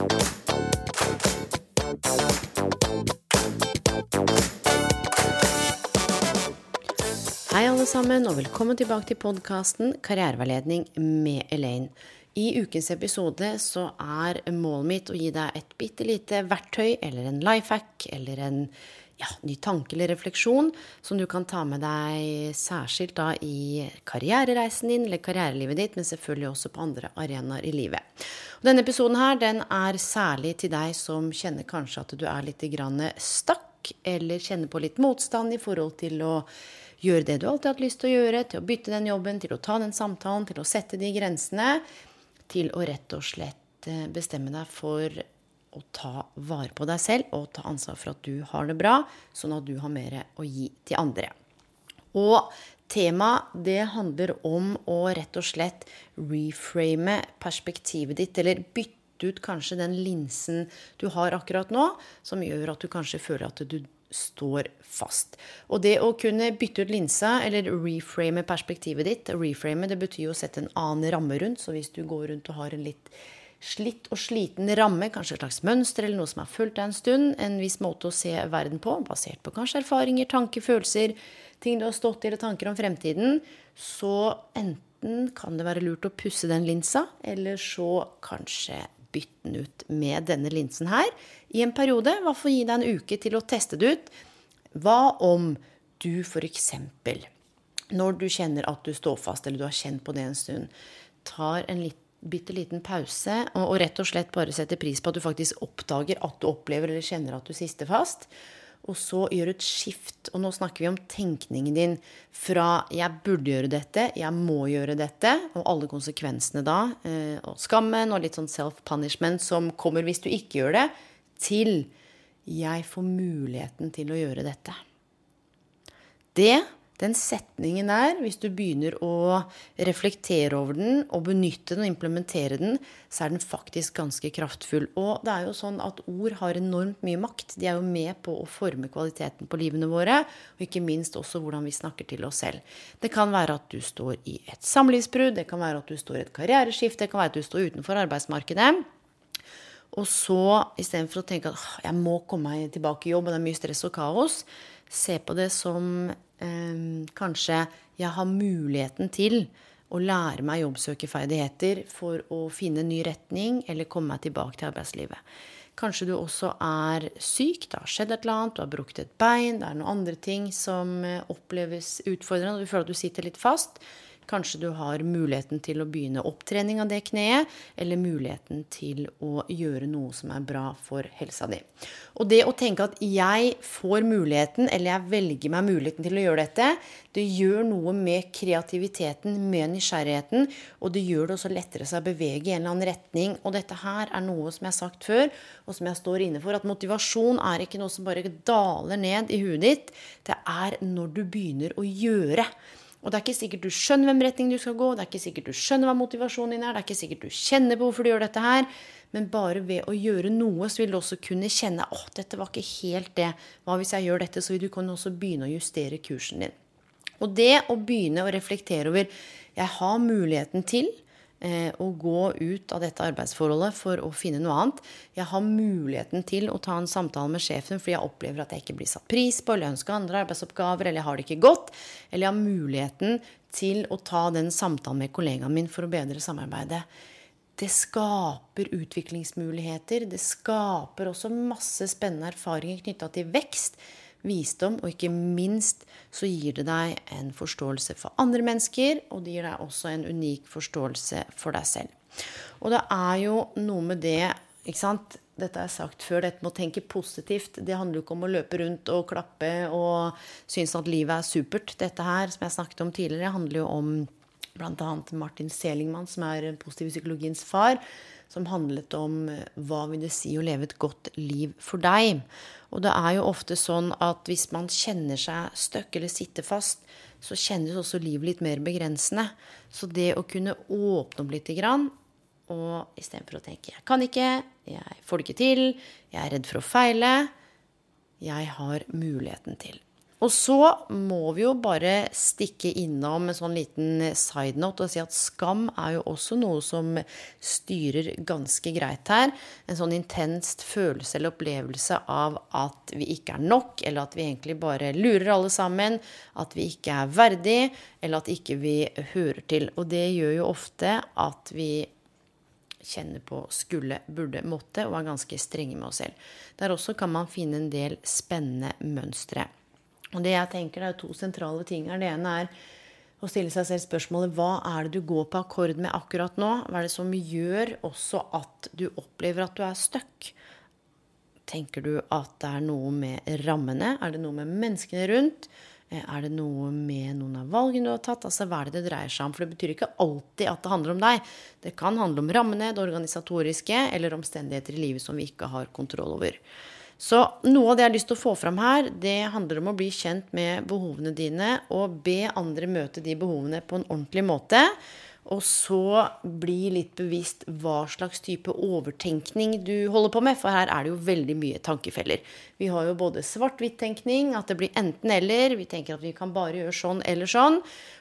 Hei, alle sammen, og velkommen tilbake til podkasten Karriereveiledning med Elaine. I ukens episode så er målet mitt å gi deg et bitte lite verktøy eller en life hack eller en ja, ny tanke eller refleksjon som du kan ta med deg særskilt da i karrierereisen din eller karrierelivet ditt, men selvfølgelig også på andre arenaer i livet. Og denne episoden her, den er særlig til deg som kjenner kanskje at du er litt stakk, eller kjenner på litt motstand i forhold til å gjøre det du alltid har hatt lyst til å gjøre, til å bytte den jobben, til å ta den samtalen, til å sette de grensene, til å rett og slett eh, bestemme deg for å ta vare på deg selv og ta ansvar for at du har det bra, sånn at du har mer å gi til andre. Og temaet det handler om å rett og slett reframe perspektivet ditt, eller bytte ut kanskje den linsen du har akkurat nå, som gjør at du kanskje føler at du står fast. Og det å kunne bytte ut linsa, eller reframe perspektivet ditt Reframe det betyr jo å sette en annen ramme rundt. Så hvis du går rundt og har en litt slitt og sliten ramme, kanskje et slags mønster eller noe som har fulgt deg en stund, en viss måte å se verden på, basert på kanskje erfaringer, tanker, følelser, ting du har stått i eller tanker om fremtiden, så enten kan det være lurt å pusse den linsa, eller så kanskje bytte den ut med denne linsen her i en periode. Hva for gi deg en uke til å teste det ut. Hva om du f.eks. når du kjenner at du står fast, eller du har kjent på det en stund, tar en litt, bitte liten pause og, og rett og slett bare setter pris på at du faktisk oppdager at du opplever eller kjenner at du sister fast. Og så gjør et skift. Og nå snakker vi om tenkningen din fra 'jeg burde gjøre dette', 'jeg må gjøre dette', og alle konsekvensene da, eh, og skammen og litt sånn self-punishment som kommer hvis du ikke gjør det, til 'jeg får muligheten til å gjøre dette'. Det den setningen der, hvis du begynner å reflektere over den og benytte den og implementere den, så er den faktisk ganske kraftfull. Og det er jo sånn at ord har enormt mye makt. De er jo med på å forme kvaliteten på livene våre, og ikke minst også hvordan vi snakker til oss selv. Det kan være at du står i et samlivsbrudd, det kan være at du står i et karriereskifte, det kan være at du står utenfor arbeidsmarkedet. Og så istedenfor å tenke at jeg må komme meg tilbake i jobb, og det er mye stress og kaos, se på det som eh, kanskje jeg har muligheten til å lære meg jobbsøkerferdigheter for å finne ny retning eller komme meg tilbake til arbeidslivet. Kanskje du også er syk, det har skjedd et eller annet, du har brukket et bein, det er noen andre ting som eh, oppleves utfordrende, og du føler at du sitter litt fast. Kanskje du har muligheten til å begynne opptrening av det kneet, eller muligheten til å gjøre noe som er bra for helsa di. Og det å tenke at jeg får muligheten, eller jeg velger meg muligheten til å gjøre dette, det gjør noe med kreativiteten, med nysgjerrigheten, og det gjør det også lettere seg å bevege i en eller annen retning. Og dette her er noe som jeg har sagt før, og som jeg står inne for, at motivasjon er ikke noe som bare daler ned i huet ditt. Det er når du begynner å gjøre. Og det er ikke sikkert du skjønner hvem retning du skal gå, det er ikke sikkert du skjønner hva motivasjonen din er, det er ikke sikkert du kjenner på hvorfor du gjør dette her. Men bare ved å gjøre noe, så vil du også kunne kjenne åh, dette var ikke helt det. Hva hvis jeg gjør dette? Så vil du kunne også begynne å justere kursen din. Og det å begynne å reflektere over jeg har muligheten til å gå ut av dette arbeidsforholdet for å finne noe annet. Jeg har muligheten til å ta en samtale med sjefen fordi jeg opplever at jeg ikke blir satt pris på, eller ønsker andre arbeidsoppgaver, eller jeg har det ikke godt. Eller jeg har muligheten til å ta den samtalen med kollegaen min for å bedre samarbeidet. Det skaper utviklingsmuligheter. Det skaper også masse spennende erfaringer knytta til vekst visdom, og ikke minst så gir det deg en forståelse for andre mennesker, og det gir deg også en unik forståelse for deg selv. Og det er jo noe med det ikke sant? Dette jeg sagt før, dette med å tenke positivt. Det handler jo ikke om å løpe rundt og klappe og synes at livet er supert. Dette her, som jeg snakket om tidligere, handler jo om bl.a. Martin Selingmann, som er positiv psykologiens far, som handlet om hva vil det si å leve et godt liv for deg. Og det er jo ofte sånn at hvis man kjenner seg støkk eller sitter fast, så kjennes også livet litt mer begrensende. Så det å kunne åpne opp lite grann, og istedenfor å tenke 'jeg kan ikke', 'jeg får det ikke til', 'jeg er redd for å feile', 'jeg har muligheten til'. Og så må vi jo bare stikke innom en sånn liten side note og si at skam er jo også noe som styrer ganske greit her. En sånn intenst følelse eller opplevelse av at vi ikke er nok, eller at vi egentlig bare lurer alle sammen, at vi ikke er verdig, eller at ikke vi hører til. Og det gjør jo ofte at vi kjenner på skulle, burde, måtte, og er ganske strenge med oss selv. Der også kan man finne en del spennende mønstre. Og det jeg tenker, det er to sentrale ting her. Det ene er å stille seg selv spørsmålet hva er det du går på akkord med akkurat nå? Hva er det som gjør også at du opplever at du er stuck? Tenker du at det er noe med rammene? Er det noe med menneskene rundt? Eh, er det noe med noen av valgene du har tatt? Altså, Hva er det det dreier seg om? For det betyr ikke alltid at det handler om deg. Det kan handle om rammene, det organisatoriske, eller omstendigheter i livet som vi ikke har kontroll over. Så noe av det jeg har lyst til å få fram her, det handler om å bli kjent med behovene dine og be andre møte de behovene på en ordentlig måte. Og så bli litt bevisst hva slags type overtenkning du holder på med. For her er det jo veldig mye tankefeller. Vi har jo både svart-hvitt-tenkning, at det blir enten-eller. Vi tenker at vi kan bare gjøre sånn eller sånn.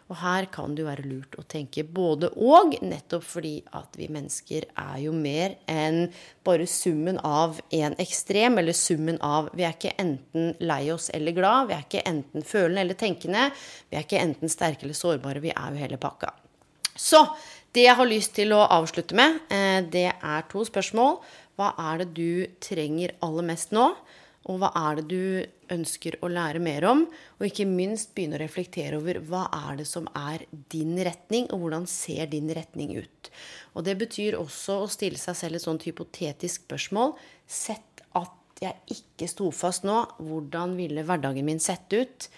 Og her kan det jo være lurt å tenke både og, nettopp fordi at vi mennesker er jo mer enn bare summen av en ekstrem, eller summen av Vi er ikke enten lei oss eller glad, vi er ikke enten følende eller tenkende, vi er ikke enten sterke eller sårbare, vi er jo hele pakka. Så det jeg har lyst til å avslutte med, eh, det er to spørsmål. Hva er det du trenger aller mest nå? Og hva er det du ønsker å lære mer om? Og ikke minst begynne å reflektere over hva er det som er din retning, og hvordan ser din retning ut? Og det betyr også å stille seg selv et sånt hypotetisk spørsmål. Sett at jeg ikke sto fast nå. Hvordan ville hverdagen min sett ut?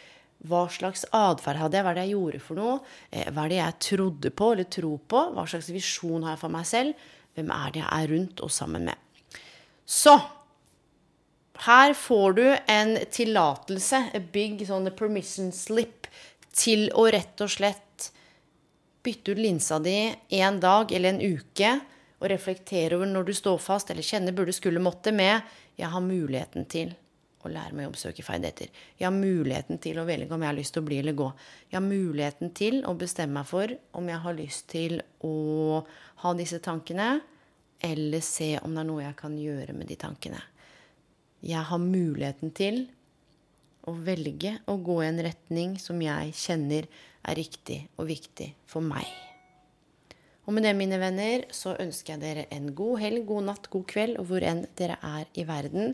Hva slags atferd hadde jeg? Hva er det jeg gjorde for noe? Eh, hva er det jeg trodde på eller tror på? Hva slags visjon har jeg for meg selv? Hvem er det jeg er rundt og sammen med? Så her får du en tillatelse, a big sånn permission slip, til å rett og slett bytte ut linsa di en dag eller en uke og reflektere over når du står fast eller kjenner burde, skulle, måtte med 'Jeg har muligheten til å lære meg å oppsøke ferdigheter'. 'Jeg har muligheten til å velge om jeg har lyst til å bli eller gå'. 'Jeg har muligheten til å bestemme meg for om jeg har lyst til å ha disse tankene', eller se om det er noe jeg kan gjøre med de tankene' jeg har muligheten til å velge å gå i en retning som jeg kjenner er riktig og viktig for meg. Og med det, mine venner, så ønsker jeg dere en god helg, god natt, god kveld, og hvor enn dere er i verden.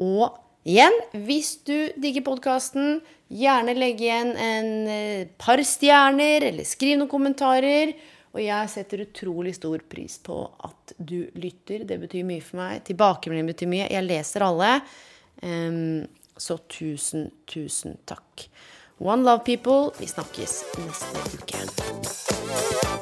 Og igjen, hvis du digger podkasten, gjerne legg igjen en eh, par stjerner, eller skriv noen kommentarer. Og jeg setter utrolig stor pris på at du lytter. Det betyr mye for meg. Tilbakemelding betyr mye. Jeg leser alle. Så tusen, tusen takk. One love, people. Vi snakkes neste uke.